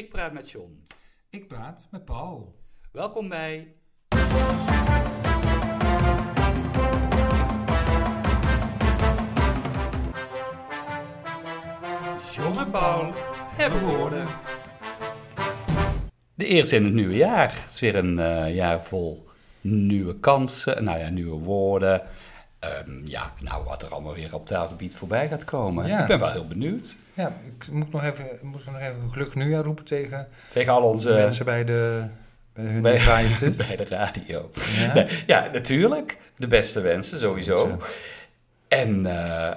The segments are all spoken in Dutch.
Ik praat met John. Ik praat met Paul. Welkom bij. John en Paul hebben woorden. De eerste in het nieuwe jaar. Het is weer een eh, jaar vol nieuwe kansen, nou ja, nieuwe woorden. Ehm, ja, nou, wat er allemaal weer op taalgebied voorbij gaat komen. Ja. Ik ben wel heel benieuwd. Ja, ik moet nog even, moet nog even een gelukkig nieuwjaar roepen tegen Tegen al onze... mensen bij, de, bij hun bij, devices. bij de radio. Ja? Nee, ja, natuurlijk. De beste wensen, sowieso. En eh,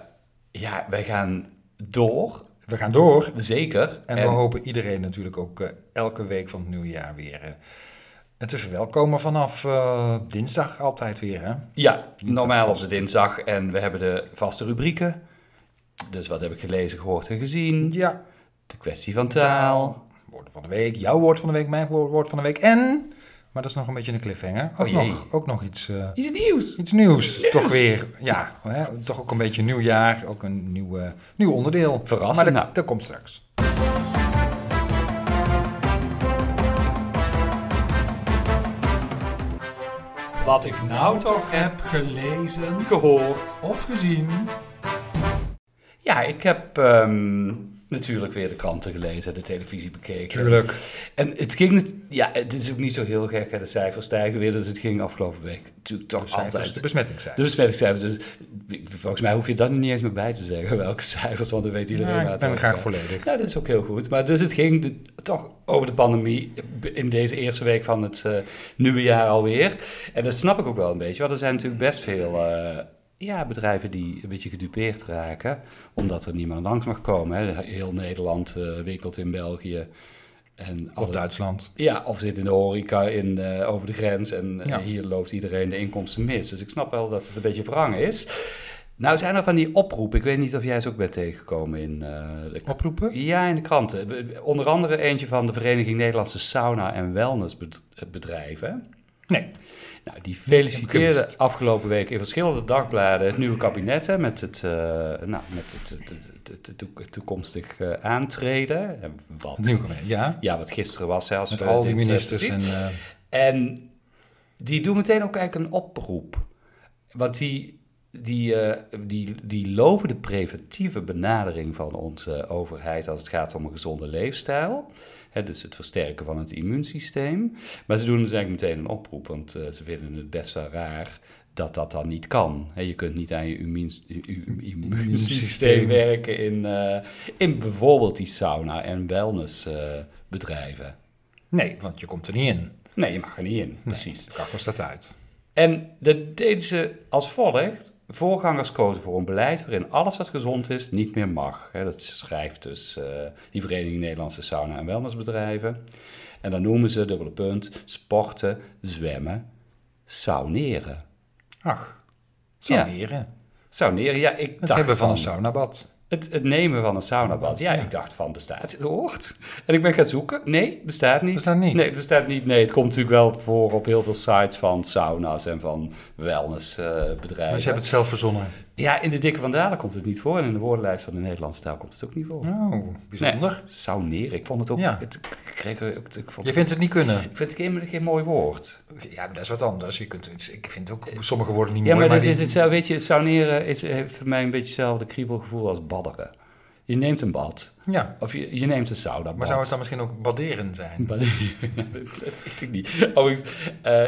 ja, wij gaan door. We gaan door. Zeker. En, we hopen iedereen natuurlijk ook eh, elke week van het nieuwe jaar weer eh, te verwelkomen vanaf eh, dinsdag altijd weer. Hè? Ja, normaal op de dinsdag. En we hebben de vaste rubrieken. Dus wat heb ik gelezen, gehoord en gezien. Ja, De kwestie van taal. woorden van de week, jouw woord van de week, mijn woord van de week en... Maar dat is nog een beetje een cliffhanger. Ook, Oh jee. nog, ook nog iets, eh, Iets nieuws. iets nieuws. Toch weer, ja, hè, toch ook een beetje nieuw jaar. Ook een nieuw, nieuw onderdeel. Verrassend, Maar dat, nou. dat komt straks. Wat ik nou toch heb gelezen gehoord. of gezien. Ja, ik heb ehm, natuurlijk weer de kranten gelezen, de televisie bekeken. Tuurlijk. En het ging, ja, het is ook niet zo heel gek, hè, de cijfers stijgen weer, dus het ging afgelopen week natuurlijk toch altijd. De besmettingscijfers. De besmettingscijfers, dus volgens mij hoef je daar niet eens meer bij te zeggen, welke cijfers, want dan weet iedereen Ja, waar ik het over graag gaat. volledig. Ja, dat is ook heel goed. Maar dus het ging de- toch over de pandemie in deze eerste week van het eh, nieuwe jaar alweer. En dat snap ik ook wel een beetje, want er zijn natuurlijk best veel eh, ja, bedrijven die een beetje gedupeerd raken, omdat er niemand langs mag komen. Hè. Heel Nederland eh, winkelt in België. En Of alle- Duitsland. ja, of zit in de horeca in, eh, over de grens en eh, Ja. hier loopt iedereen de inkomsten mis. Dus ik snap wel dat het een beetje wrang is. Nou zijn er van die oproepen, ik weet niet of jij ze ook bent tegengekomen in de Oproepen? ja, in de kranten. Onder andere eentje van de Vereniging Nederlandse Sauna- en Wellnessbedrijven. Nee. Nou, die feliciteerde afgelopen week in verschillende dagbladen het nieuwe kabinet hè, met het, eh, nou, met het, het, het, het- het toek- toekomstig eh, aantreden. En Wat, Nieuw kabinet. Ja. ja, wat gisteren was zelfs. Met al die eh, ministers. en, En die doen meteen ook eigenlijk een oproep. Want die, die, eh, die, die loven de preventieve benadering van onze overheid als het gaat om een gezonde leefstijl. Hè, dus het versterken van het immuunsysteem. Maar ze doen dus eigenlijk meteen een oproep, want eh, ze vinden het best wel raar dat dat dan niet kan. Hè, je kunt niet aan je immuunsysteem werken in, eh, in bijvoorbeeld die sauna- en wellnessbedrijven. nee, want je komt er niet in. Nee, je mag er niet in, precies. De kakker staat uit. En dat deden ze als volgt. Voorgangers kozen voor een beleid waarin alles wat gezond is niet meer mag. Dat schrijft dus eh, die Vereniging Nederlandse Sauna- en Wellnessbedrijven. En dan noemen ze, dubbele punt, sporten, zwemmen, sauneren. Ach, sauneren. Sauneren, ja, ik dacht hebben van van een saunabad. Het, het nemen van een saunabad. Ja, Ja. ik dacht van, bestaat woord? En ik ben gaan zoeken. Nee, bestaat niet. Bestaat niet? Nee, bestaat niet. Nee, het komt natuurlijk wel voor op heel veel sites van sauna's en van wellnessbedrijven. Maar ze hebben het zelf verzonnen. Ja, in de dikke vandalen komt het niet voor. En in de woordenlijst van de Nederlandse taal komt het ook niet voor. Oh, bijzonder. Nee, sauneren. Ik vond het ook... Ja. Het, kreeg, ik, ik vond Je vindt het niet kunnen. ik vind het geen, geen mooi woord. Ja, maar dat is wat anders. Je kunt, ik vind ook sommige woorden niet Ja, mooi. maar dit die- is hetzelfde. Weet je, sauneren is, heeft voor mij een beetje hetzelfde kriebelgevoel als badderen. Je neemt een bad. Ja, Of je, je neemt een saunabad. maar zou het dan misschien ook baderen zijn? dat weet ik niet. Overigens, eh,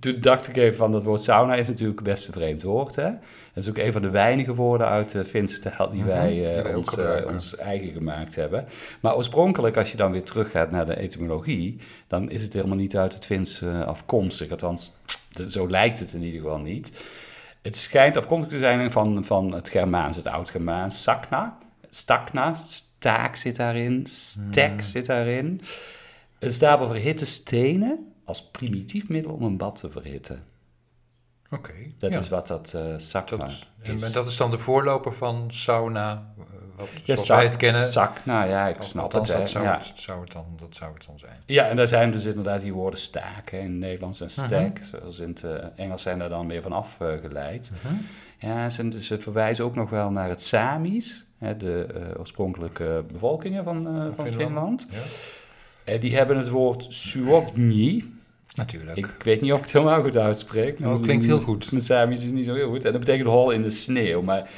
toen dacht ik even van dat woord sauna is natuurlijk best een vreemd woord. Hè? Dat is ook een van de weinige woorden uit de Finse taal die Mhm, wij, die eh, wij ook ons, eh, ons eigen gemaakt hebben. Maar oorspronkelijk, als je dan weer teruggaat naar de etymologie, dan is het helemaal niet uit het Fins afkomstig. Althans, zo lijkt het in ieder geval niet. Het schijnt afkomstig te zijn van, van het Germaans, het Oud-Germaans, sakna. Stakna, staak zit daarin, stek Hmm. zit daarin. Het staat voor verhitte stenen als primitief middel om een bad te verhitten. Oké. Dat ja. is wat dat eh sakna Dat, is. en dat is dan de voorloper van sauna, eh, wat, ja, zoals wij het kennen. Sakna, ja, ik Of snap het. dat zou, ja. het, zou het dan, dat zou het dan zijn. ja, en daar zijn dus inderdaad die woorden staak hè, in het Nederlands en Mhm. stek. Zoals in het eh, Engels zijn daar dan weer van afgeleid. Mhm. Ja, ze, ze verwijzen ook nog wel naar het Samisch, hè, de oorspronkelijke bevolkingen van, van Finland. Finland. Ja. Die hebben het woord suovni. Natuurlijk. Ik weet niet of ik het helemaal goed uitspreek. Oh, klinkt heel goed. Mijn Samisch is niet zo heel goed. En dat betekent hol in de sneeuw. Maar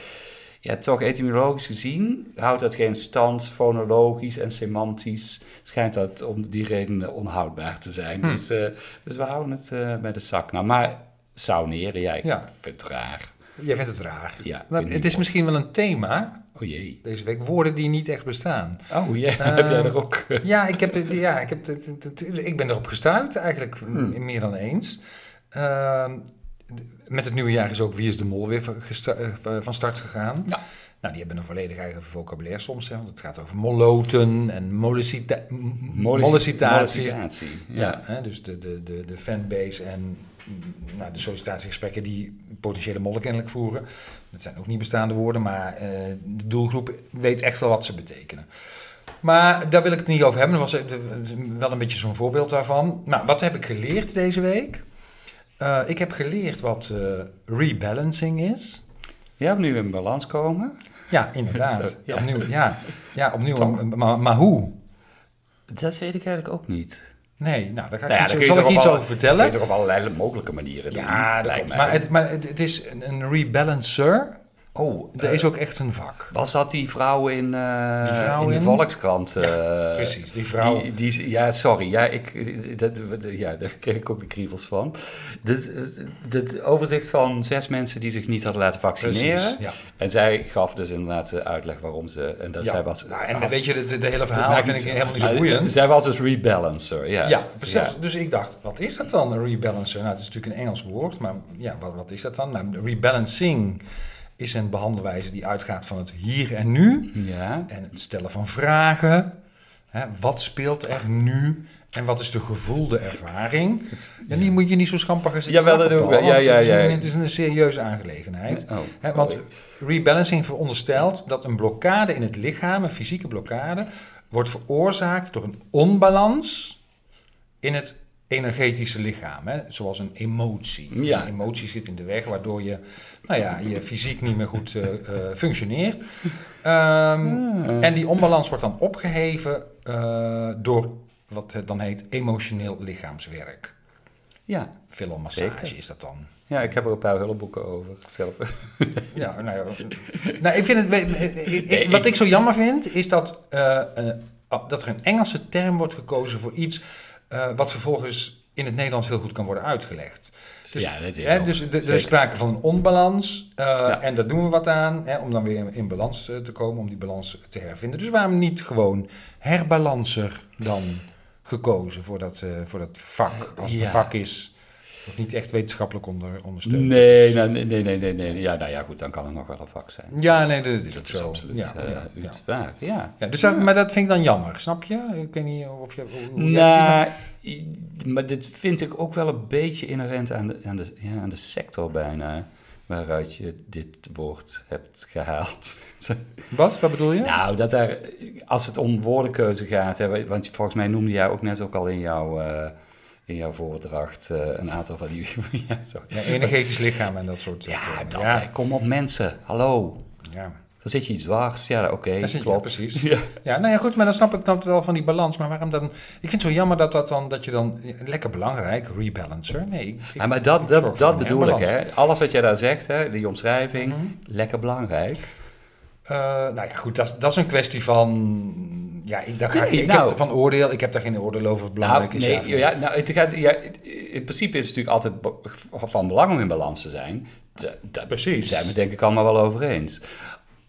ja, toch etymologisch gezien houdt dat geen stand. Fonologisch en semantisch schijnt dat om die reden onhoudbaar te zijn. Hm. Dus, eh, dus we houden het eh, bij de zak. Nou, maar sauneren, ja, ik Ja. vind het raar. Jij vindt het raar. Ja, het is mooi. misschien wel een thema Oh jee. deze week. Woorden die niet echt bestaan. Oh ja, Ehm, heb jij er ook... Ja, ik, heb, ja ik, heb, ik ben erop gestuurd, eigenlijk Hmm. meer dan eens. Ehm, met het nieuwe jaar is ook Wie is de Mol weer van eh, van start gegaan. Ja. Nou, die hebben een volledig eigen vocabulaire soms. Hè, want het gaat over molloten en mollicita. Mollicitatie, Ja, ja. hè, dus de, de, de, de fanbase en nou, de sollicitatiegesprekken die potentiële mollen kennelijk voeren. Dat zijn ook niet bestaande woorden, maar eh, de doelgroep weet echt wel wat ze betekenen. Maar daar wil ik het niet over hebben. Dat was eh, wel een beetje zo'n voorbeeld daarvan. Nou, wat heb ik geleerd deze week? Eh, ik heb geleerd wat rebalancing is. Ja, nu in balans komen. Ja, inderdaad. Ja. Opnieuw, ja, ja, opnieuw. Maar, maar hoe? Dat weet ik eigenlijk ook niet. Nee, nou, daar ga ik Nou ja, iets, zal ik iets over vertellen. Dat kun je toch op allerlei mogelijke manieren doen. Ja, dat lijkt mij. Maar, het, maar het, het is een, een rebalancer. Oh, Er is ook echt een vak. Was dat die vrouw in, eh, Die vrouw in de in- Volkskrant? eh, Precies, die vrouw. Die, die, ja, sorry. Ja, ik, dat, ja, daar kreeg ik ook de kriebels van. Dit overzicht van zes mensen die zich niet hadden laten vaccineren. Precies, ja. En zij gaf dus inderdaad de uitleg waarom ze... En dat Ja. zij was... Nou, en had- weet je, de, de hele verhaal vind ik helemaal niet zo maar, boeiend. Zij was dus rebalancer, ja. Ja, precies. Dus ik dacht, wat is dat dan, een rebalancer? Nou, het is natuurlijk een Engels woord, maar ja, wat, wat is dat dan? Nou, rebalancing is een behandelwijze die uitgaat van het hier en nu. Ja. En het stellen van vragen. Hè, wat speelt er nu? En wat is de gevoelde ervaring? En die moet je niet zo schamper gaan zitten Jawel, dat doe ik Ja, ja, het is een- ja. Het is een serieuze aangelegenheid. Oh, want rebalancing veronderstelt dat een blokkade in het lichaam, een fysieke blokkade, wordt veroorzaakt door een onbalans in het energetische lichaam. Hè? Zoals een emotie. Dus Ja. een emotie zit in de weg, waardoor je, nou ja, je fysiek niet meer goed eh, eh, functioneert. Ehm, Ah. En die onbalans wordt dan opgeheven eh, door wat het dan heet emotioneel lichaamswerk. Ja. Massage is dat dan. ja, ik heb er een paar hulpboeken over zelf. Ja, nou ja. nou, ik vind het, ik- wat ik- zo jammer vind, is dat, eh, dat er een Engelse term wordt gekozen voor iets eh, wat vervolgens in het Nederlands heel goed kan worden uitgelegd. Dus, ja, dat is Hè, dus er- is sprake van een onbalans eh, Ja. en daar doen we wat aan hè, om dan weer in balans eh, te komen, om die balans te hervinden. Dus waarom niet gewoon herbalancer dan gekozen voor dat, voor dat vak, als het Ja. een vak is, niet echt wetenschappelijk onder, ondersteund Nee, nou, nee, nee, nee, nee. Ja, nou ja, goed, dan kan het nog wel een vak zijn. Ja, nee, dat is Dat is zo. absoluut Ja, eh, ja, dus maar dat vind ik dan jammer, snap je? Ik weet niet of je... Nou, maar dit vind ik ook wel een beetje inherent aan de, aan de, ja, aan de sector bijna, waaruit je dit woord hebt gehaald. Wat? Wat bedoel je? nou, dat daar, als het om woordenkeuze gaat, hè, want volgens mij noemde jij ook net ook al in jouw, eh, in jouw voordracht eh, een aantal van die... ja. Ja, energetisch lichaam en dat soort... ja, soort, dat, ja, kom op mensen, hallo. ja. Dan zit je iets dwars, ja, oké, ja, klopt. precies. Ja. Ja, nou ja, goed, maar dan snap ik dan wel van die balans. Maar waarom dan... Ik vind het zo jammer dat, dat, dan, dat je dan... Lekker belangrijk, rebalancer. Nee, ik, Ja, maar dat, dat, dat bedoel ik, hè. Alles wat jij daar zegt, hè, die omschrijving, Mhm. lekker belangrijk. Eh, nou ja, goed, dat, dat is een kwestie van... Ja, ik, daar ga ik, Nee, ik nou. heb van oordeel. Ik heb daar geen oordeel over. belangrijk Nou, nee, ja, nou, het gaat, ja, in principe is het natuurlijk altijd van belang om in balans te zijn. Da- Daar Precies. zijn we denk ik allemaal wel over eens.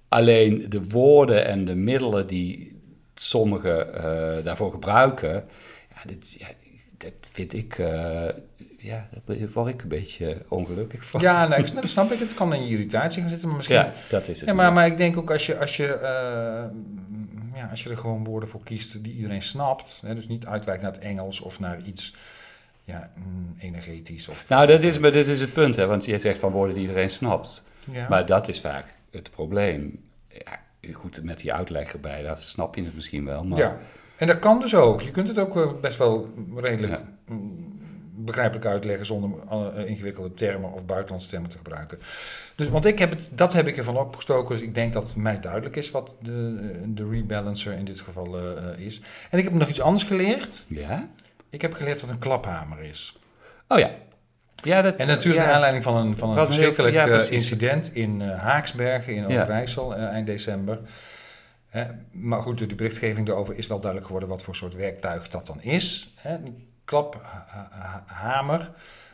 Alleen de woorden en de middelen die sommigen eh, daarvoor gebruiken, ja, dit, ja, dat vind ik, eh, ja, daar word ik een beetje ongelukkig van. Ja, nee, ik snap, snap ik. Het kan in je irritatie gaan zitten, maar misschien... Ja, dat is het. Ja, maar, maar ik denk ook als je, als, je, eh, ja, als je er gewoon woorden voor kiest die iedereen snapt, hè, dus niet uitwijkt naar het Engels of naar iets ja, mm, energetisch. Of, Nou, dat is, maar dit is het punt, hè, want je zegt van woorden die iedereen snapt. ja. Maar dat is vaak het probleem. Ja, goed, met die uitleg erbij, dat snap je het misschien wel. Maar ja, en dat kan dus ook. Je kunt het ook eh, best wel redelijk Ja. Begrijpelijk uitleggen zonder alle, eh, ingewikkelde termen of buitenlandse termen te gebruiken. Dus, want ik heb het, dat heb ik ervan opgestoken, dus ik denk dat het mij duidelijk is wat de, eh, de rebalancer in dit geval eh, eh, is. En ik heb nog iets anders geleerd. Ja? Ik heb geleerd wat een klaphamer is. Oh ja. Ja, dat, En natuurlijk ja. naar aanleiding van een, van een heel- verschrikkelijk ja, eh, incident in eh, Haaksbergen in Ja. Overijssel eh, eind december. Hè, maar goed, de berichtgeving daarover is wel duidelijk geworden wat voor soort werktuig dat dan is. Hè, klaphamer.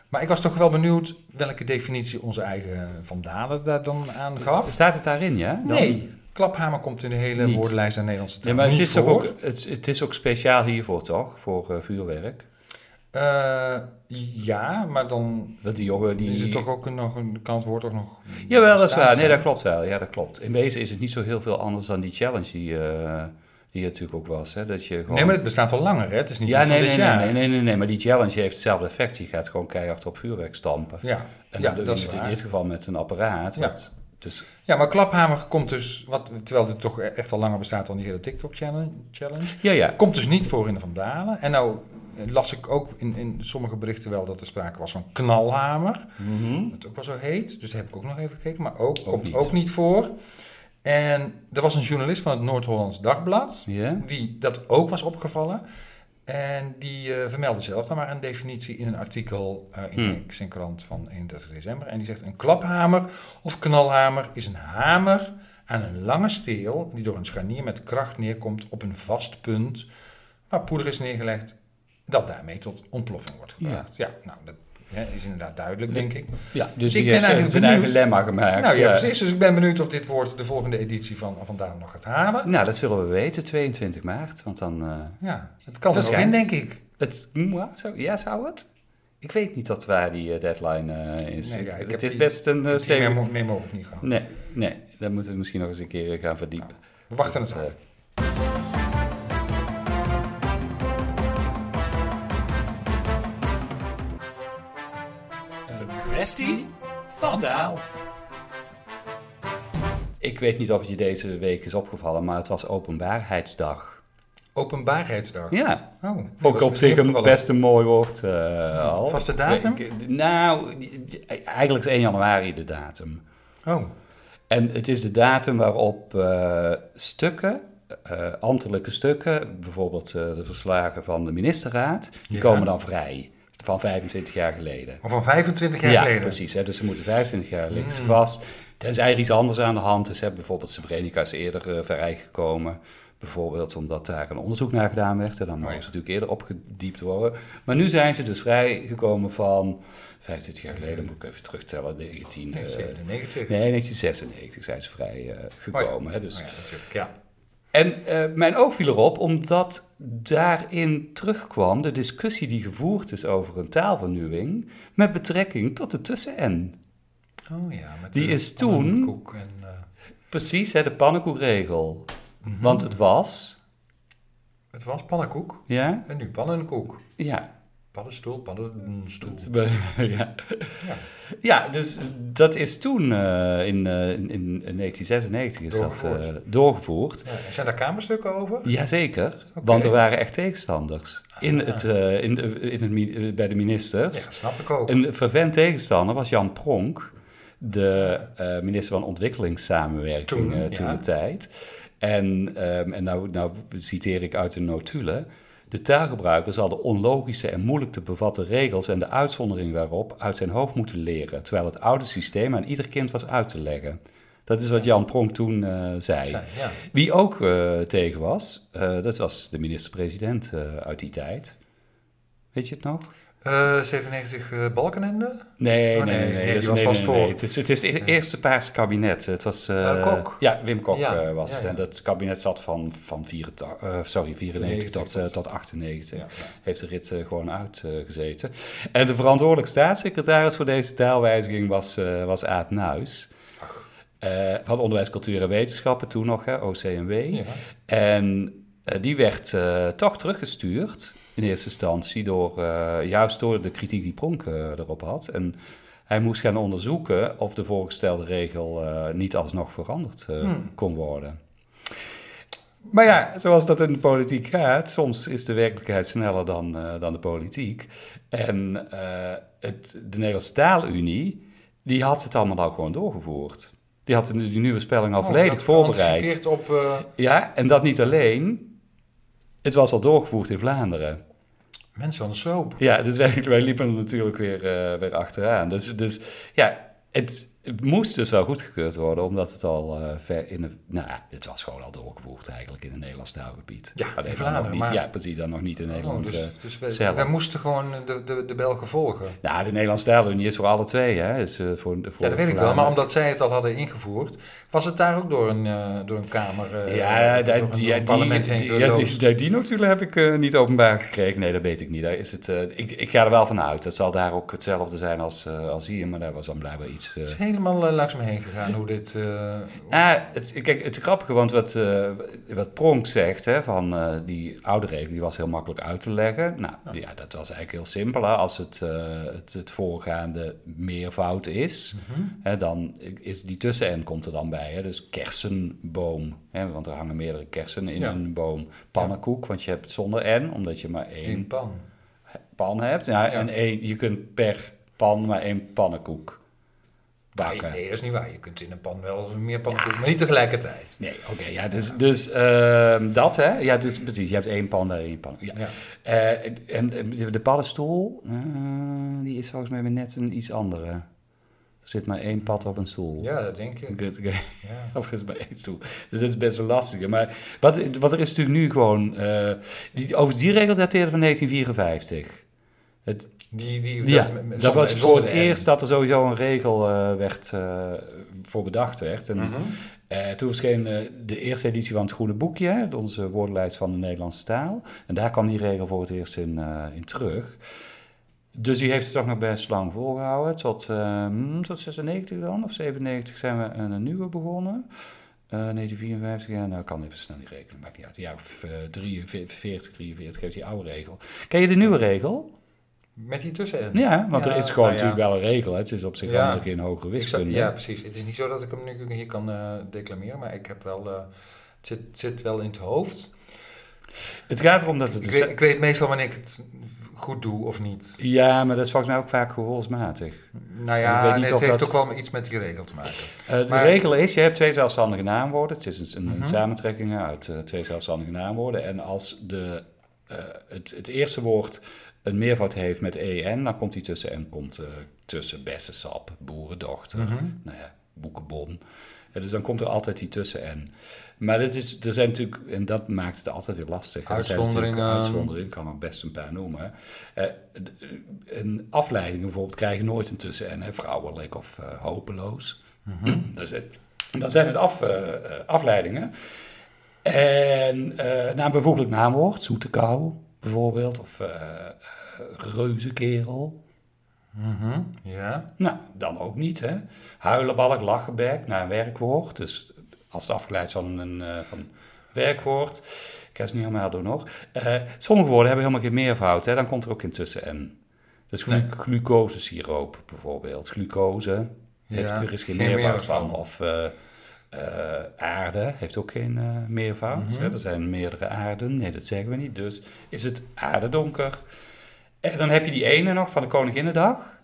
Maar ik was toch wel benieuwd welke definitie onze eigen Van Dalen daar dan aan gaf. Staat het daarin, ja? Dan- Nee, klaphamer komt in de hele Niet. woordenlijst aan Nederlandse taal Ja, maar het is, toch voor. ook, het, het is ook speciaal hiervoor, toch? Voor eh, vuurwerk. Eh, ja, maar dan Dat die jongen die... is het toch ook een, nog een, kan het woord ook nog... Jawel, dat is waar. Nee, dat klopt wel. Ja, dat klopt. In wezen is het niet zo heel veel anders dan die challenge die, eh, die er natuurlijk ook was. Hè? Dat je gewoon... Nee, maar het bestaat al langer, hè? Het is niet ja, nee, dit nee, nee, jaar. nee, nee, nee, nee, maar die challenge heeft hetzelfde effect. Je gaat gewoon keihard op vuurwerk stampen. Ja, En ja dat is het in dit geval met een apparaat. Ja. Wat, dus, Ja, maar klaphamer komt dus, wat, terwijl dit toch echt al langer bestaat dan die hele TikTok-challenge, challenge, ja, ja. komt dus niet voor in de Vandalen. En nou eh, las ik ook in, in sommige berichten wel dat er sprake was van knalhamer, Mhm. dat ook wel zo heet. Dus daar heb ik ook nog even gekeken, maar ook, komt niet. ook niet voor. En er was een journalist van het Noord-Hollands Dagblad, die dat ook was opgevallen. En die eh, vermeldde zelf dan maar een definitie in een artikel eh, in Hmm. zijn- zijn krant van 31 december. En die zegt: Een klaphamer of knalhamer is een hamer aan een lange steel die door een scharnier met kracht neerkomt op een vast punt waar poeder is neergelegd, dat daarmee tot ontploffing wordt gebracht. Ja, nou, dat hè, is inderdaad duidelijk, denk ik. Ja, dus ik die ben heeft eigenlijk zijn eigen lemma gemaakt. Nou ja, precies. Dus ik ben benieuwd of dit woord de volgende editie van Vandaar nog gaat halen. Nou, dat zullen we weten, 22 maart. Want dan... eh, Ja, het kan in, Verschijnt. denk ik. het, ja, zo, ja, zou het? Ik weet niet tot waar die eh, deadline eh, is. Nee, ja, ik het heb is die- best een uh, memo, memo ook niet gehad. Nee, nee, dat moeten we misschien nog eens een keer gaan verdiepen. We wachten het Dat, af. Kwestie van taal. Ik weet niet of het je deze week is opgevallen, maar het was openbaarheidsdag. Openbaarheidsdag. Ja, Oh, ook op zich een best een mooi woord eh, al. Vaste datum? Ik- nou, eigenlijk is 1 januari de datum. Oh, En het is de datum waarop eh, stukken, eh, ambtelijke stukken, bijvoorbeeld eh, de verslagen van de ministerraad, die Ja. komen dan vrij. Van 25 jaar geleden. of van 25 jaar ja, geleden. precies. Hè, dus ze moeten 25 jaar liggen ze Mm. vast. Er iets anders aan de hand is. Hè. Bijvoorbeeld Srebrenica is eerder eh, vrijgekomen. Bijvoorbeeld omdat daar een onderzoek naar gedaan werd. En dan mogen ja. ze natuurlijk eerder opgediept worden. Maar nu zijn ze dus vrijgekomen van 25 jaar geleden. Moet ik even terugtellen. 19, Nee, eh, 97. nee, 1996 zijn ze vrij eh, gekomen. Hè, dus Oh ja, natuurlijk. Ja. En eh, mijn oog viel erop omdat daarin terugkwam de discussie die gevoerd is over een taalvernieuwing met betrekking tot de tussen-N. Oh ja. Met Die de is toen- pannenkoek En, eh, Precies, hè, de pannenkoekregel. mhm. Want het was, Het was pannenkoek ja, en nu pannenkoek. ja, Paddenstoel, paddenstoel. ja. Ja, dus dat is toen eh, in, eh, in, in 1996 is dat Doorgevoerd. eh, doorgevoerd. Ja, zijn daar kamerstukken over? Jazeker, Oké. want er waren echt tegenstanders in Ah. het, in, de- in het, bij de ministers. Ja, snap ik ook. Een fervent tegenstander was Jan Pronk, de minister van Ontwikkelingssamenwerking Toen, toen ja. de tijd. En, ehm, en nou, nou citeer ik uit de notulen. De taalgebruiker zal de onlogische en moeilijk te bevatten regels en de uitzondering daarop uit zijn hoofd moeten leren, terwijl het oude systeem aan ieder kind was uit te leggen. Dat is wat Jan Pronk toen eh, zei. Ja. Wie ook eh, tegen was, eh, dat was de minister-president uit die tijd. Weet je het nog? Eh, 97 eh, Balkenende? Nee, Oh, nee, nee, nee. nee, dat was nee, vast. Het is het, is het eerste Paarse kabinet. Het was... eh, Eh, Kok. Ja, Wim Kok Ja, eh, was ja, het. ja. En dat kabinet zat van, van 84, eh, sorry, 94 tot, 94 tot 98. Ja, ja. Heeft de rit gewoon uitgezeten. en de verantwoordelijk staatssecretaris voor deze taalwijziging was, was Aad Nuis. Ach. Van Onderwijs, Cultuur en Wetenschappen, toen nog, hè, OCMW. En die werd eh, toch teruggestuurd in eerste instantie door, eh, juist door de kritiek die Pronk eh, erop had. En hij moest gaan onderzoeken of de voorgestelde regel eh, niet alsnog veranderd eh, Hmm. kon worden. Maar ja, zoals dat in de politiek gaat, soms is de werkelijkheid sneller dan, eh, dan de politiek. En eh, het, de Nederlandse Taalunie, die had het allemaal al gewoon doorgevoerd. Die had die nieuwe spelling al Oh, volledig voorbereid. op... eh, Ja, en dat niet alleen. Het was al doorgevoerd in Vlaanderen. mensen van de soap. Ja, dus wij, wij liepen er natuurlijk weer, eh, weer achteraan. Dus, dus ja, het, het moest dus wel goedgekeurd worden, omdat het al eh, ver in de... Nou, ja, het was gewoon al doorgevoerd eigenlijk in het Nederlands taalgebied. Ja, Alleen Vlaanderen, nog niet, maar- Ja, precies, dan nog niet in Nederland. Oh, dus dus wij, zelf. wij moesten gewoon de, de, de Belgen volgen. nou, de Nederlandse Taalunie is voor alle twee, hè. Dus, eh, voor, voor Ja, dat weet ik wel. Maar omdat zij het al hadden ingevoerd, was het daar ook door een, eh, door een kamer, Ja, daar- door die, door parlement die, die, ja, die, die notulen heb ik niet openbaar gekregen. Nee, dat weet ik niet. Daar is het, ik, ik ga er wel van uit. Het zal daar ook hetzelfde zijn als, als hier, maar daar was dan blijkbaar iets... helemaal eh, langs me heen gegaan hoe dit... eh, Ah, het, kijk, het grappige, want wat, eh, wat Pronk zegt, hè, van die oude regel, die was heel makkelijk uit te leggen. Nou, ja, dat was eigenlijk heel simpel. Hè. Als het, het, het voorgaande meervoud is, mhm. hè, dan is die tussen-n komt er dan bij. Hè. Dus kersenboom, hè, want er hangen meerdere kersen in Ja. een boom. Pannenkoek, want je hebt zonder n, omdat je maar één pan. pan hebt. Ja. En één, je kunt per pan maar één pannenkoek bakken. nee, dat is niet waar. Je kunt in een pan wel meer pannenkoeken, maar niet tegelijkertijd. Nee, oké, ja, dus, dus ehm, dat hè, ja, dus precies, je hebt één pan daar één pan. Ja. Ja. Eh, en de- de paddenstoel, eh, die is volgens mij weer net een iets andere. Er zit maar één pad op een stoel. ja, dat denk ik. Oké. Ja. Of is maar één stoel. Dus dat is best wel lastig. Maar wat, wat er is natuurlijk nu gewoon, eh, die, overigens die regel dateerde van 1954. Het, Die, die, ja, met- dat was voor het eerst dat er sowieso een regel eh, werd, eh, voor bedacht werd. En, eh, toen verscheen de eerste editie van het Groene Boekje, onze woordenlijst van de Nederlandse taal. En daar kwam die regel voor het eerst in, in terug. Dus die heeft het toch nog best lang volgehouden. Tot, hmm, tot 96 dan, of 97 zijn we een, nieuwe begonnen. Eh 1954, ja, nou ik kan even snel die rekenen, maakt niet uit. Ja, of eh 43, 43 heeft die oude regel. Ken je de nieuwe regel? Met die tussen Ja, want Ja, er is gewoon nou ja. natuurlijk wel een regel. Hè. Het is op zich Ja. allemaal geen hogere wiskunde. ja, precies. Het is niet zo dat ik hem nu hier kan eh, declameren, maar ik heb wel, eh, het zit, zit wel in het hoofd. Het gaat erom dat het... Ik weet, ik weet meestal wanneer ik het goed doe of niet. Ja, maar dat is volgens mij ook vaak gevoelsmatig. Nou Ik ja, nee, het heeft dat- ook wel iets met die regel te maken. Eh, de Maar- regel is, je hebt twee zelfstandige naamwoorden. Het is een, een Mhm. samentrekking uit twee zelfstandige naamwoorden. En als de, eh, het, het eerste woord een meervoud heeft met en, dan komt die tussen en komt eh, tussen bessensap, boerendochter, Mhm. nou ja, boekenbon. Dus dan komt er altijd die tussen en. Maar dat is, er zijn natuurlijk, en dat maakt het altijd weer lastig. Er Uitzonderingen. Uitzonderingen, ik kan er best een paar noemen. Eh, d- een afleiding bijvoorbeeld krijg je nooit een tussen en, hè, vrouwelijk of eh, hopeloos. Het, dan zijn het af, eh, eh, afleidingen. En eh na een bevoeglijk naamwoord, zoete kou bijvoorbeeld, of eh, reuzenkerel. Mhm. Ja. Nou, dan ook niet, hè. Huilenbalk, lachenbek, naar een werkwoord. Dus als het afgeleid van een eh, van werkwoord. Ik ga het niet helemaal doen nog. Sommige woorden hebben helemaal geen meervoud, hè. Dan komt er ook in tussen n. Dus glu Nee. glucosesiroop bijvoorbeeld. Glucose, heeft, Ja, er is geen, geen meervoud meervoud. van. Of eh, aarde heeft ook geen eh, meervoud. Mhm. hè. Er zijn meerdere aarden. Nee, dat zeggen we niet. Dus is het aardedonker. En dan heb je die ene nog van de Koninginnedag.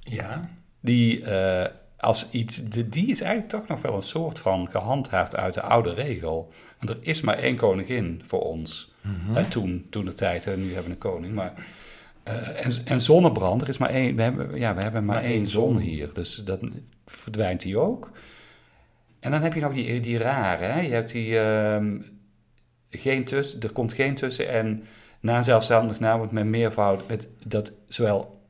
Ja. Die eh, als iets, de, die is eigenlijk toch nog wel een soort van gehandhaafd uit de oude regel. Want er is maar één koningin voor ons. Mhm. Toen, toen de tijd, hè, nu hebben we een koning. Maar, en, en zonnebrand, er is maar één, we hebben, ja, we hebben maar, Maar één zon zon. hier. Dus dan verdwijnt die ook. En dan heb je nog die, die rare, hè? je hebt die, ehm, geen tussen, er komt geen tussen en na zelfstandig naamwoord met meervoud, met, dat zowel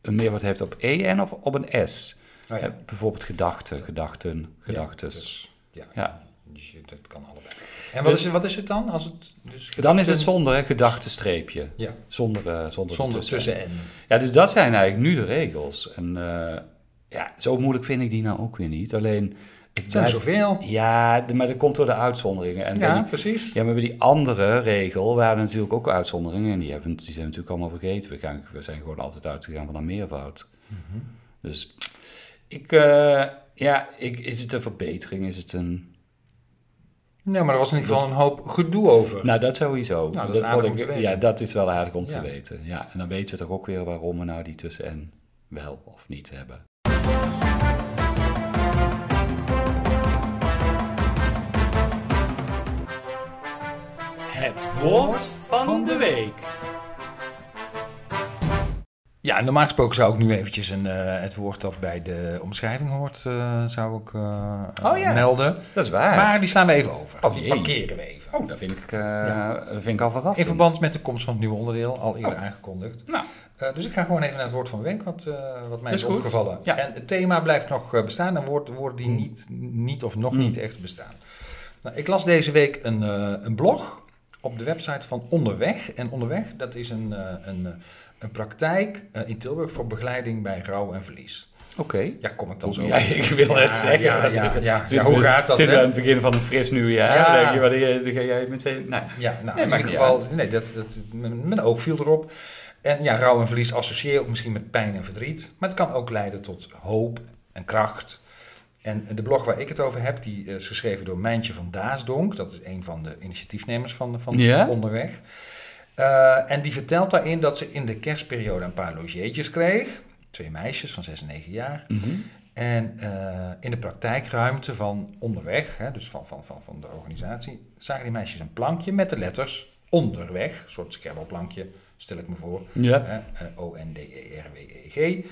een meervoud heeft op en of op een s. Oh, ja. Eh, bijvoorbeeld gedachten, gedachten, gedachtes. dus, ja. Ja. Dus je- dat kan allebei. En wat, Dus- is, het- wat is het dan? Als het, dus Dan is het zonder hè, gedachtenstreepje. Ja, Zonder, eh, zonder, zonder tussen. tussen en. Ja, dus dat zijn eigenlijk nu de regels. En eh, ja, zo moeilijk vind ik die nou ook weer niet. Alleen, het zijn blijft- zoveel. Ja, maar dat komt door de uitzonderingen. En Ja, die- precies. ja, maar bij die andere regel waren natuurlijk ook uitzonderingen. En die, hebben, die zijn natuurlijk allemaal vergeten. We, gaan, we zijn gewoon altijd uitgegaan van een meervoud. Mhm. Dus ik, eh, ja, ik, is het een verbetering? Is het een... Nee, maar er was in ieder geval een hoop gedoe over. Nou, dat sowieso. Nou, dat. Ja, dat is wel aardig om te Ja. weten. Ja, en dan weten we toch ook weer waarom we nou die tussen-en wel of niet hebben. Het woord van de week. Ja, normaal gesproken zou ik nu eventjes een, eh, het woord dat bij de omschrijving hoort, eh, zou ik eh, Oh ja. melden. Dat is waar. Maar die slaan we even over. Oh, die parkeren we even. Oh, dat vind ik, dat vind ik al verrassend. In verband met de komst van het nieuwe onderdeel, al eerder aangekondigd. Nou, dus ik ga gewoon even naar het woord van de week, wat, wat mij Is is, opgevallen. Ja. En het thema blijft nog bestaan en woord- woorden die niet, niet of nog Mm. niet echt bestaan. Nou, ik las deze week een, een blog op de website van Onderweg. En Onderweg, dat is een, eh, een, eh, een praktijk eh, in Tilburg voor begeleiding bij rouw en verlies. oké. Ja, kom ik dan zo. Ja, ik wil het zeggen. Ja, ja, ja, ja. Hoe gaat dat? Zitten we aan het begin van een fris nieuwjaar? Ja. Dan denk je, wat, dan ga jij meteen... Nou, Ja, nou, Nee, in ieder geval, uit. nee, dat, dat, mijn, mijn oog viel erop. En ja, rouw en verlies associeer je ook misschien met pijn en verdriet. Maar het kan ook leiden tot hoop en kracht. En de blog waar ik het over heb, die is geschreven door Mijntje van Daasdonk. Dat is een van de initiatiefnemers van, van Ja? Onderweg. Eh, en die vertelt daarin dat ze in de kerstperiode een paar logeetjes kreeg. Twee meisjes van 6 en 9 jaar. mhm. En eh, in de praktijkruimte van onderweg, hè, dus van, van, van, van de organisatie, zagen die meisjes een plankje met de letters onderweg. Een soort scrabbleplankje, stel ik me voor. Ja. Eh, O-N-D-E-R-W-E-G.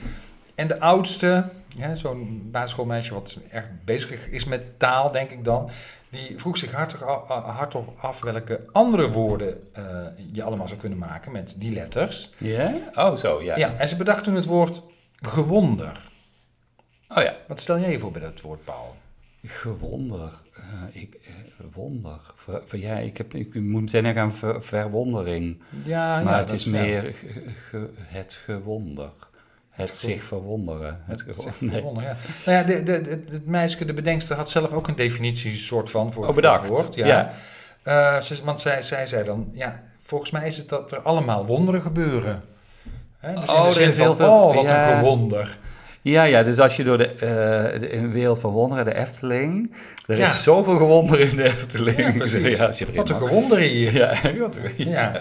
En de oudste, ja, zo'n basisschoolmeisje wat erg bezig is met taal, denk ik dan, die vroeg zich hardop, hardop af welke andere woorden eh, je allemaal zou kunnen maken met die letters. Ja? Oh, zo, ja. Ja, en ze bedacht toen het woord gewonder. Oh ja. Wat stel jij je voor bij dat woord, Paul? Gewonder. Eh, ik, eh, wonder. Ver, ver- ja, ik, heb, ik moet meteen denken aan ver- verwondering. Ja, maar ja, het dat is meer ge- ge- het gewonder. Het zich verwonderen. Het Het gewonder. is Nee. verwonder, ja. Nou ja, de, de, de- het meisje, de bedenkster, had zelf ook een definitie soort van voor, Oh, bedacht. het woord. Ja. Ja. Eh, ze- want zij, zij zei dan, ja, volgens mij is het dat er allemaal wonderen gebeuren. Hè? Dus Oh, in de er van, veel- oh, wat ja. een gewonder. Ja, ja, dus als je door de, eh, de in de wereld van wonderen, de Efteling... Er Ja. is zoveel gewonder in de Efteling. Ja, precies. Ja, wat een mag. gewonder hier. Ja, wat Ja.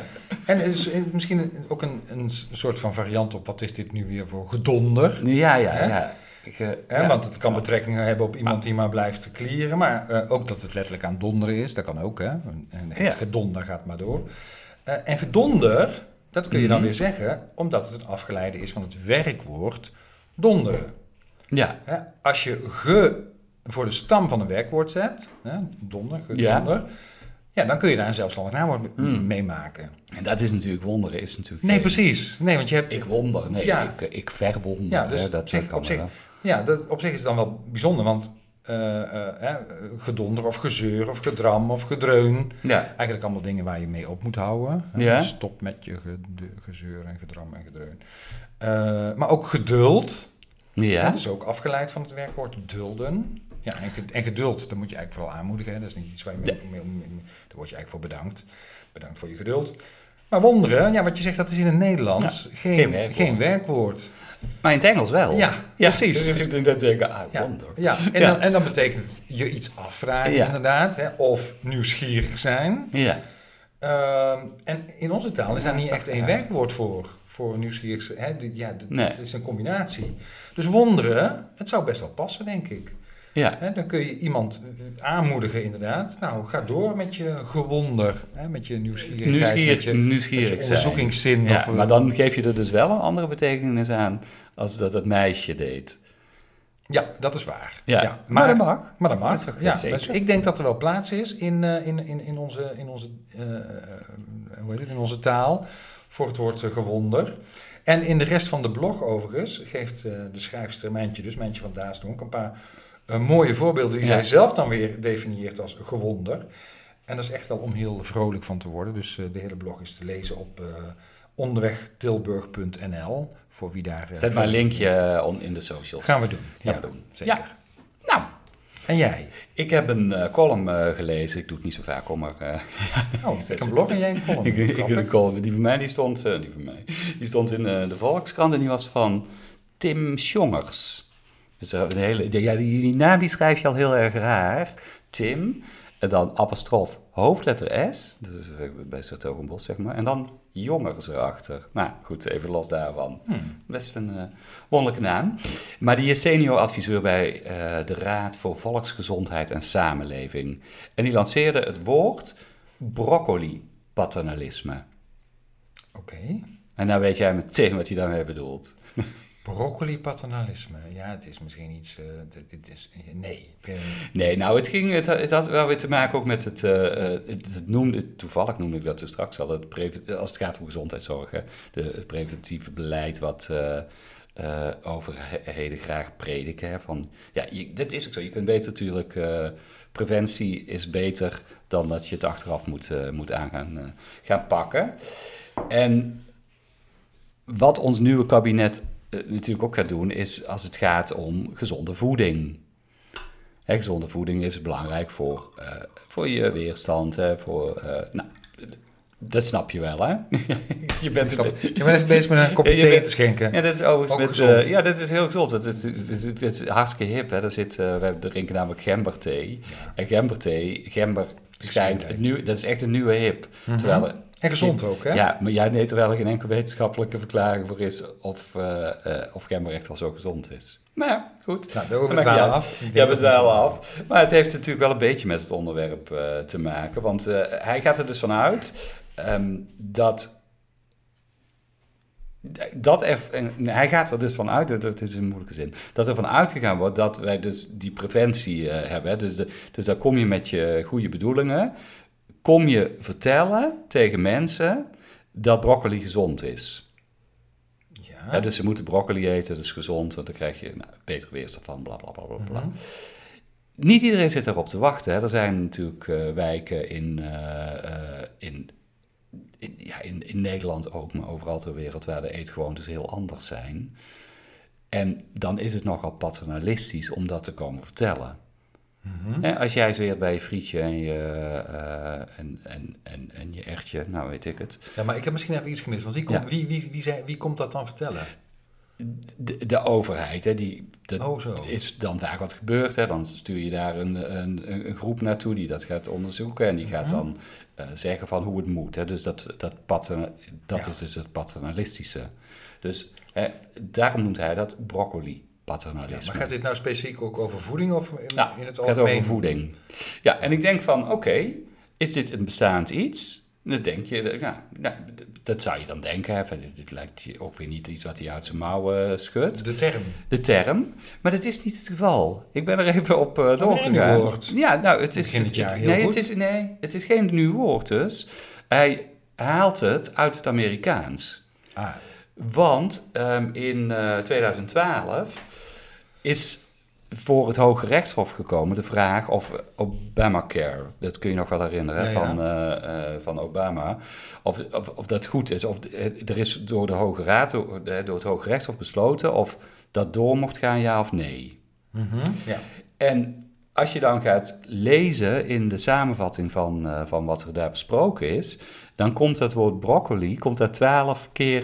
En het is misschien ook een, een soort van variant op, wat is dit nu weer voor gedonder? Ja, ja, Hè? ja. Hè, want het kan betrekking hebben op iemand die maar blijft klieren. Maar eh, ook dat het letterlijk aan donderen is, dat kan ook. Hè? En het gedonder gaat maar door. Eh, en gedonder, dat kun je dan Mhm. weer zeggen, omdat het een afgeleide is van het werkwoord donderen. Ja, Hè? Als je ge voor de stam van een werkwoord zet, hè? donder, Ja. gedonder, ja. dan kun je daar een zelfstandig naamwoord Mm. mee maken. en dat is natuurlijk wonderen, is natuurlijk... Nee, geen- precies. Nee, want je hebt... Ik wonder, nee, Ja. ik, ik verwonder. Ja, dus hè, dat op zich- kan op zich-. Ja, dat, op zich is het dan wel bijzonder, want eh, eh, gedonder of gezeur of gedram of gedreun. Ja, Eigenlijk allemaal dingen waar je mee op moet houden. Ja. Stop met je gezeur en gedram en gedreun. Eh, maar ook geduld. ja. Dat is ook afgeleid van het werkwoord dulden. Ja, en, ge- en geduld, dat moet je eigenlijk vooral aanmoedigen. Hè. Dat is niet iets waar je mee, mee, mee- mee- daar word je eigenlijk voor bedankt. Bedankt voor je geduld. Maar wonderen, ja, wat je zegt, dat is in het Nederlands geen, geen werkwoord. geen werkwoord. Maar in het Engels wel. Ja, precies. Dus ik denk, denk, ah, Ja, wonder. ja. En, Ja. Dan, en dan betekent het je iets afvragen, Ja. inderdaad. Hè, of nieuwsgierig zijn. Ja. Ehm, en in onze taal is daar Ja, niet dat echt één werkwoord voor. Voor nieuwsgierig zijn. Hè? Ja, Nee. het is een combinatie. Dus wonderen, het zou best wel passen, denk ik. Ja. Hè, dan kun je iemand eh, aanmoedigen, inderdaad. Nou, ga door met je gewonder. Hè? Met je nieuwsgierigheid. Nieuwsgierig, met je, met je nieuwsgierig onderzoekingszin. Ja, of, maar dan geef je er dus wel een andere betekenis aan als dat het meisje deed. Ja, dat is waar. Ja, maar dat mag. Maar dat mag. Dat ja, dus ik denk dat er wel plaats is in, eh, in, in, in, onze, in, onze, eh, hoe heet het, in onze taal voor het woord gewonder. En in de rest van de blog overigens geeft eh, de schrijfster Mijntje, dus Mijntje van Daasdonk, een paar mooie voorbeelden die zij zelf dan weer definieert als gewonder. En dat is echt wel om heel vrolijk van te worden. Dus eh, de hele blog is te lezen op eh, onderwegtilburg.nl voor wie daar... eh, Zet maar een linkje on- in de socials. Gaan we doen. Gaan ja, we doen. Zeker. Ja. Nou, En jij? ik heb een column gelezen. Ik doe het niet zo vaak om, maar... eh, Oh, ik een blog en jij een column. ik, ik, een column. Die van mij, die stond, die van mij, die stond in de Volkskrant en die was van Tim Sjongers. Een hele, die- ja, die, die naam die schrijf je al heel erg raar. Tim. En dan apostrof hoofdletter S, dus bij Sertogenbos zeg maar. En dan jongers erachter. Nou goed, even los daarvan. Hmm. Best een eh, wonderlijke naam. Maar die is senior adviseur bij eh, de Raad voor Volksgezondheid en Samenleving. En die lanceerde het woord broccoli-paternalisme. Oké. En nou weet jij meteen wat hij daarmee bedoelt. Broccoli-paternalisme. Ja, het is misschien iets... dit- dit is... Nee. Eh, Nee, nou, het, ging, het, had wel weer te maken ook met het, eh, eh, het, het noemde, toevallig noemde ik dat dus straks al, het als het gaat om gezondheidszorg, hè, de, het preventieve beleid wat overheden graag prediken. Hè, van, ja, dat is ook zo. Je kunt beter natuurlijk, preventie is beter dan dat je het achteraf moet, moet aan gaan, gaan pakken. En wat ons nieuwe kabinet natuurlijk ook gaat doen, is als het gaat om gezonde voeding. Hè, gezonde voeding is belangrijk voor, eh, voor je weerstand. Hè, voor, eh, nou, dat snap je wel, hè? je bent. Je bent even bezig met een kopje Je thee bent- te schenken. Ja, dat is overigens met... eh, ja, dat is heel gezond. Dat is, dat is, dat is hartstikke hip, hè. Daar zit, eh, we drinken namelijk gemberthee. Ja. En gemberthee, gember schijnt... zie Het nieuw, dat is echt een nieuwe hip. Terwijl er- En gezond ook, hè? ja, maar jij nee, terwijl er geen enkele wetenschappelijke verklaring voor is of, eh, eh, of wel zo gezond is. Maar ja, goed. Nou, Dat daarover dwalen uit. af. Ja, we dat dwalen zo- af. Maar het heeft natuurlijk wel een beetje met het onderwerp eh, te maken. Want hij gaat er dus vanuit ehm, dat. Dat er, hij gaat er dus vanuit, dat is een moeilijke zin, dat er van uitgegaan wordt dat wij dus die preventie hebben. Dus, de, dus daar kom je met je goede bedoelingen, kom je vertellen tegen mensen dat broccoli gezond is. Ja. Dus ze moeten broccoli eten, dat is gezond, want dan krijg je nou, betere weerstand van, bla bla bla bla. bla. Mhm. Niet iedereen zit erop te wachten. Hè. Er zijn natuurlijk eh, wijken in, eh, eh, in, in, ja, in, in Nederland ook, maar overal ter wereld waar de eetgewoontes heel anders zijn. En dan is het nogal paternalistisch om dat te komen vertellen. Mhm. Als jij zweert bij je frietje en je, eh, en, en, en, en je echtje, nou weet ik het. Ja, maar ik heb misschien even iets gemist. Want wie, komt Ja. wie, wie, wie, wie komt dat dan vertellen? De, de overheid, hè, die, dat Oh, is dan vaak wat gebeurt. Hè. Dan stuur je daar een, een, een groep naartoe die dat gaat onderzoeken. En die gaat Mhm. dan eh, zeggen van hoe het moet. Hè. Dus dat, dat, paterna- dat Ja. is dus het paternalistische. Dus hè, daarom noemt hij dat Maar gaat dit nou specifiek ook over voeding of in, Nou, in het het gaat algemeen? over voeding. Ja, en ik denk van, oké, is dit een bestaand iets? Dan denk je, eh, nou, d- dat zou je dan denken. Hè, van, dit, lijkt je ook weer niet iets wat hij uit zijn mouwen schudt. De term. De term, maar dat is niet het geval. Ik ben er even op eh een doorgegaan. Ja, nou, het is, het het- het- nee, het is, nee, het is geen nieuw woord dus. Hij haalt het uit het Amerikaans. Ah, Want ehm, in eh, 2012 is voor het Hoge Rechtshof gekomen de vraag of Obamacare, dat kun je nog wel herinneren, ja. Van, eh, eh, van Obama, of, of, of dat goed is. Of, eh, er is door de Hoge Raad, door, eh, door het Hoge Rechtshof besloten of dat door mocht gaan, ja of nee. mhm, ja. En als je dan gaat lezen in de samenvatting van, eh, van wat er daar besproken is, dan komt het woord broccoli komt daar twaalf keer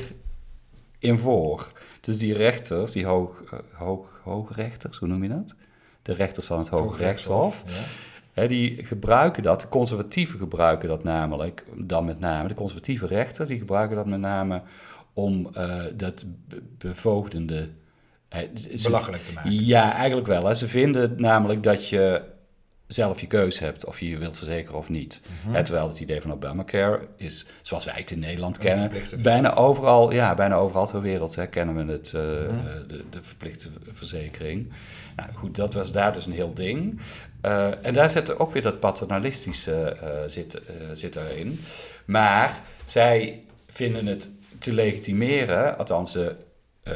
in voor. Dus die rechters, die hoog, eh, hoog, hoogrechters, hoe noem je dat? De rechters van het Hoge Rechtshof, Ja. hè, die gebruiken dat, de conservatieven gebruiken dat namelijk, dan met name, de conservatieve rechters, die gebruiken dat met name om eh, dat be- bevoogdende... ze- Belachelijk te maken. ja, eigenlijk wel. Hè. Ze vinden namelijk dat je zelf je keuze hebt of je je wilt verzekeren of niet. Mhm. Terwijl het idee van Obamacare is, zoals wij het in Nederland kennen, bijna overal, ja, bijna overal ter wereld hè, kennen we het, eh, Mhm. eh, de, de verplichte verzekering. Nou goed, dat was daar dus een heel ding. Eh, en daar zit er ook weer dat paternalistische eh, zit, zit erin. Maar zij vinden het te legitimeren, althans de, eh,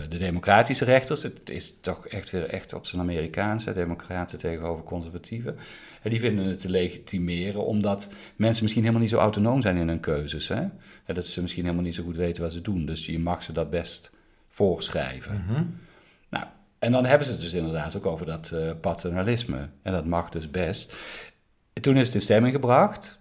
de democratische rechters, het is toch echt weer echt op zijn Amerikaanse, democraten tegenover conservatieven, en die vinden het te legitimeren omdat mensen misschien helemaal niet zo autonoom zijn in hun keuzes. Hè? En dat ze misschien helemaal niet zo goed weten wat ze doen. Dus je mag ze dat best voorschrijven. Mhm. Nou, en dan hebben ze het dus inderdaad ook over dat eh, paternalisme. En dat mag dus best. Toen is het in stemming gebracht.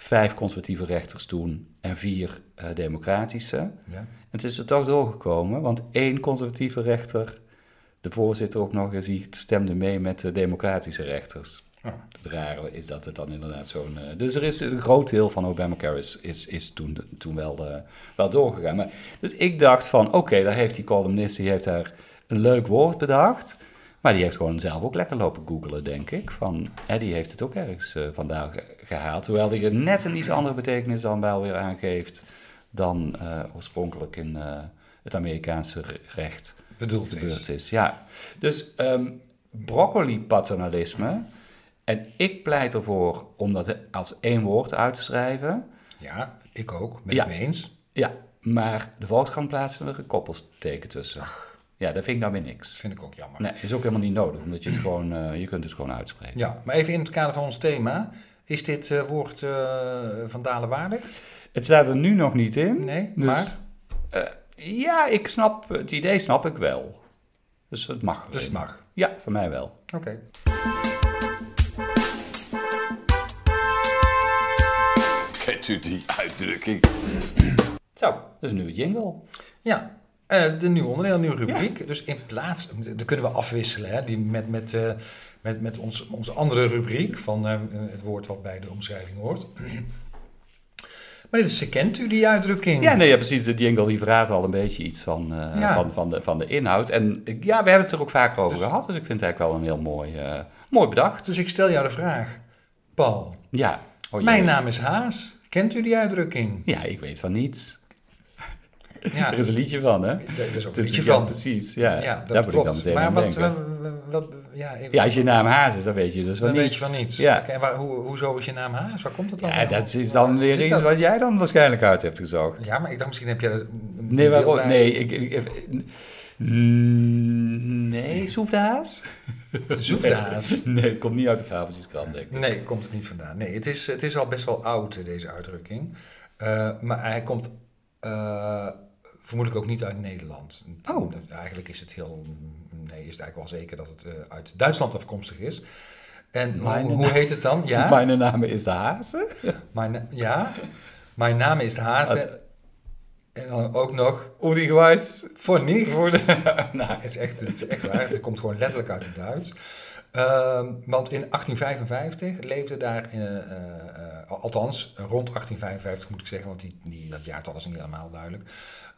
Vijf conservatieve rechters toen en vier eh, democratische. En Ja. het is er toch doorgekomen, want één conservatieve rechter, de voorzitter ook nog eens, stemde mee met de democratische rechters. Het rare is dat het dan inderdaad zo'n... eh, dus er is een groot deel van Obamacare is, is, is toen, toen wel, eh, wel doorgegaan. Maar, dus ik dacht van, oké, daar heeft die columnist, die heeft daar een leuk woord bedacht. Maar die heeft gewoon zelf ook lekker lopen googelen, denk ik. Van, hè, die heeft het ook ergens vandaan ge- gehaald. Hoewel die er net een iets andere betekenis dan wel weer aangeeft... dan eh, oorspronkelijk in eh, het Amerikaanse re- recht Bedoeld gebeurd is. is. Ja, dus ehm broccoli-paternalisme. En ik pleit ervoor om dat als één woord uit te schrijven. Ja, ik ook. Ben Ja. ik mee eens. Ja, maar de Volkskrant plaatst er een koppelsteken tussen. Ja, dat vind ik nou weer niks. Vind ik ook jammer. Nee, is ook helemaal niet nodig, omdat je het gewoon, eh, je kunt het gewoon uitspreken. Ja, maar even in het kader van ons thema. Is dit eh, woord eh van Dalen waardig? Het staat er nu nog niet in. Nee, Dus, maar... eh, ja, ik snap, het idee snap ik wel. Dus het mag. Dus het mag. Ja, voor mij wel. Oké. Kent u die uitdrukking? Zo, dat is nu een jingle. Ja, eh, de nieuwe onderdeel, een nieuwe rubriek. Dus in plaats, dat kunnen we afwisselen, hè, die met, met, eh, met, met ons, onze andere rubriek van eh, het woord wat bij de omschrijving hoort. Maar dit is, kent u die uitdrukking? Ja, nee, ja, precies. De jingle die verraadt al een beetje iets van, eh, Ja. van, van, de, van de inhoud. En eh, ja, we hebben het er ook vaker over Dus- gehad. Dus ik vind het eigenlijk wel een heel mooi, eh, mooi bedacht. Dus ik stel jou de vraag, Paul. Ja. Oh, Mijn naam is Haas. Kent u die uitdrukking? Ja, ik weet van niets. Ja, Er is een liedje van, hè? er is ook Het een liedje van. precies. Ja, Ja, dat daar moet ik klopt. dan meteen maar wat, wat, wat- ja, Ja, als je naam Haas is, dan weet je dus van dan niets. weet je van niets. Ja, en waar, hoe, hoezo is je naam Haas? Waar komt het dan ja dat is dan weer iets dat? wat jij dan waarschijnlijk uit hebt gezocht. Ja, maar ik dacht misschien heb jij er een Nee, waarom? bij. Nee, ik, ik, ik- nee, Soef de Haas? Zoef de Haas. Nee, het komt niet uit de Fabeltjeskrant, denk ik. Nee, komt het niet vandaan. Nee, het is, het is al best wel oud, deze uitdrukking. Eh, maar hij komt eh, vermoedelijk ook niet uit Nederland. Oh. Eigenlijk is het heel... Nee, is het eigenlijk wel zeker dat het eh, uit Duitsland afkomstig is. En hoe, hoe heet het dan? Ja, Mijn naam is de Hazen. mijn, ja, mijn naam is de Haze. Als- En dan ook nog Udi Gewijs. voor niets. Voor nou, het is, echt, het is echt waar. Het komt gewoon letterlijk uit het Duits. Ehm, want in 1855 leefde daar, eh, eh, eh, althans rond 1855 moet ik zeggen, want die, die, dat jaartal is niet helemaal duidelijk,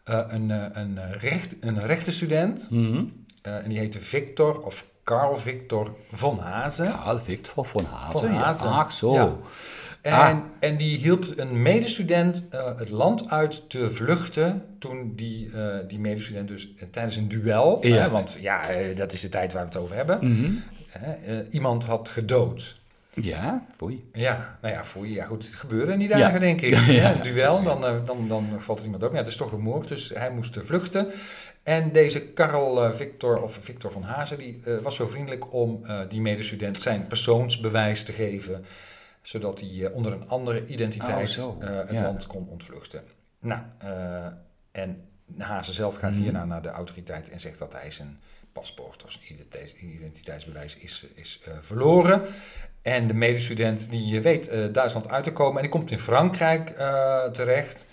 eh, een, eh, een, eh, recht, een rechtenstudent. Mhm. eh, en die heette Victor of Carl Victor von Hazen. Ja, Victor von Hazen. Ja. Hazen. Ach, zo. Ja. En, Ah. en die hielp een medestudent eh, het land uit te vluchten toen die, eh, die medestudent dus eh, tijdens een duel, Ja. want ja, eh, dat is de tijd waar we het over hebben, Mhm. eh, iemand had gedood. Ja, foei. Ja, nou ja, je, ja goed, het gebeurde in die dagen Ja. denk ik. Ja, Ja, duel, dan, eh, dan, dan valt er iemand. Maar ja, het is toch een moord, dus hij moest eh, vluchten. En deze Karl eh, Victor, of Victor van Hazen, die was zo vriendelijk om die medestudent zijn persoonsbewijs te geven. Zodat hij onder een andere identiteit Oh, het Ja. land kon ontvluchten. Nou, en Hazen zelf gaat Mhm. hierna naar de autoriteit en zegt dat hij zijn paspoort of zijn identiteits- identiteitsbewijs is, is verloren. En de medestudent die eh, weet eh, Duitsland uit te komen en die komt in Frankrijk eh, terecht.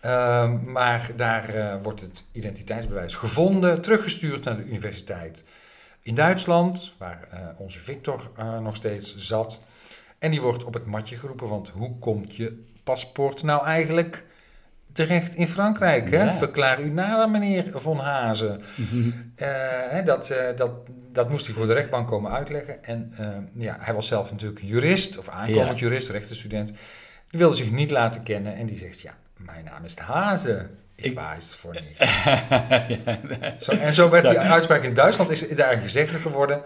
Ehm, maar daar eh, wordt het identiteitsbewijs gevonden, teruggestuurd naar de universiteit in Duitsland, waar eh, onze Victor eh, nog steeds zat. En die wordt op het matje geroepen, want hoe komt je paspoort nou eigenlijk terecht in Frankrijk? Hè? Ja. Verklaar u nader, meneer Von Hazen. Eh, hè, dat, eh, dat, dat moest hij voor de rechtbank komen uitleggen. En eh, ja, hij was zelf natuurlijk jurist, of aankomend Ja. jurist, rechtenstudent. Die wilde zich niet laten kennen en die zegt, ja, mijn naam is de Hazen. Ik, wijs voor niets. zo, en zo werd die uitspraak in Duitsland is daar gezegd geworden.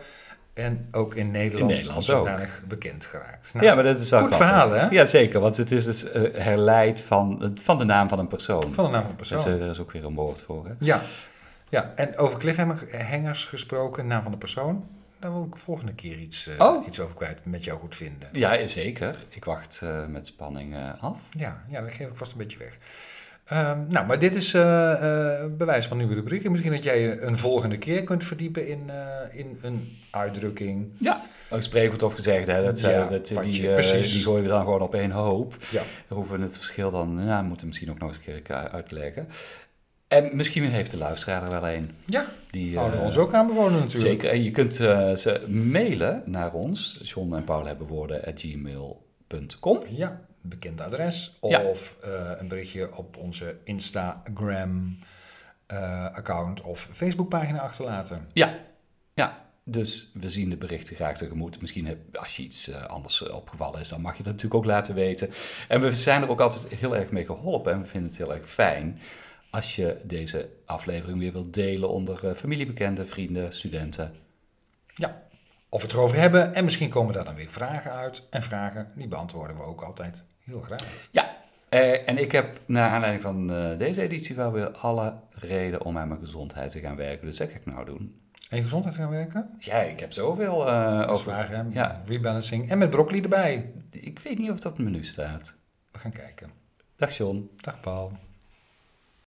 En ook in Nederland, In Nederland zodanig bekend geraakt. Nou, ja, maar dat is ook goed verhaal, hè? Ja, zeker. Want het is dus eh, herleid van, van de naam van een persoon. Van de naam van de persoon. Dus er is ook weer een woord voor. Hè? Ja. ja, en over cliffhangers gesproken, naam van de persoon. Daar wil ik volgende keer iets, eh, Oh. iets over kwijt met jou goed vinden. Ja, zeker. Ik wacht met spanning af. Ja, ja, dat geef ik vast een beetje weg. Ehm, nou, maar dit is eh, eh, bewijs van nieuwe rubrieken. Misschien dat jij je een volgende keer kunt verdiepen in, eh, in een uitdrukking. Ja. Ook spreekwoord of gezegd, hè, dat, Ja, dat, die, die gooien we dan gewoon op één hoop. Ja. We hoeven het verschil dan, ja, we moeten misschien ook nog eens een keer uitleggen. En misschien heeft de luisteraar er wel een. Ja, Die, houden we eh, ons ook aan bewonen natuurlijk. Zeker. En je kunt eh, ze mailen naar ons, John en Paul hebben woorden, at gmail.com. Ja, een bekend adres. Of eh, een berichtje op onze Instagram eh, account of Facebookpagina achterlaten. Ja, ja. Dus we zien de berichten graag tegemoet. Misschien heb, als je iets eh, anders opgevallen is, dan mag je dat natuurlijk ook laten weten. En we zijn er ook altijd heel erg mee geholpen en we vinden het heel erg fijn als je deze aflevering weer wilt delen onder familiebekenden, vrienden, studenten. Ja, of we het erover hebben. En misschien komen daar dan weer vragen uit. En vragen, die beantwoorden we ook altijd heel graag. Ja, eh, en ik heb naar aanleiding van eh, deze editie wel weer alle reden om aan mijn gezondheid te gaan werken. Dus dat ga ik nou doen. En je gezondheid gaan werken? Ja, ik heb zoveel is over. hè? Ja. Rebalancing. En met broccoli erbij. Ik weet niet of het op het menu staat. We gaan kijken. Dag John. Dag Paul.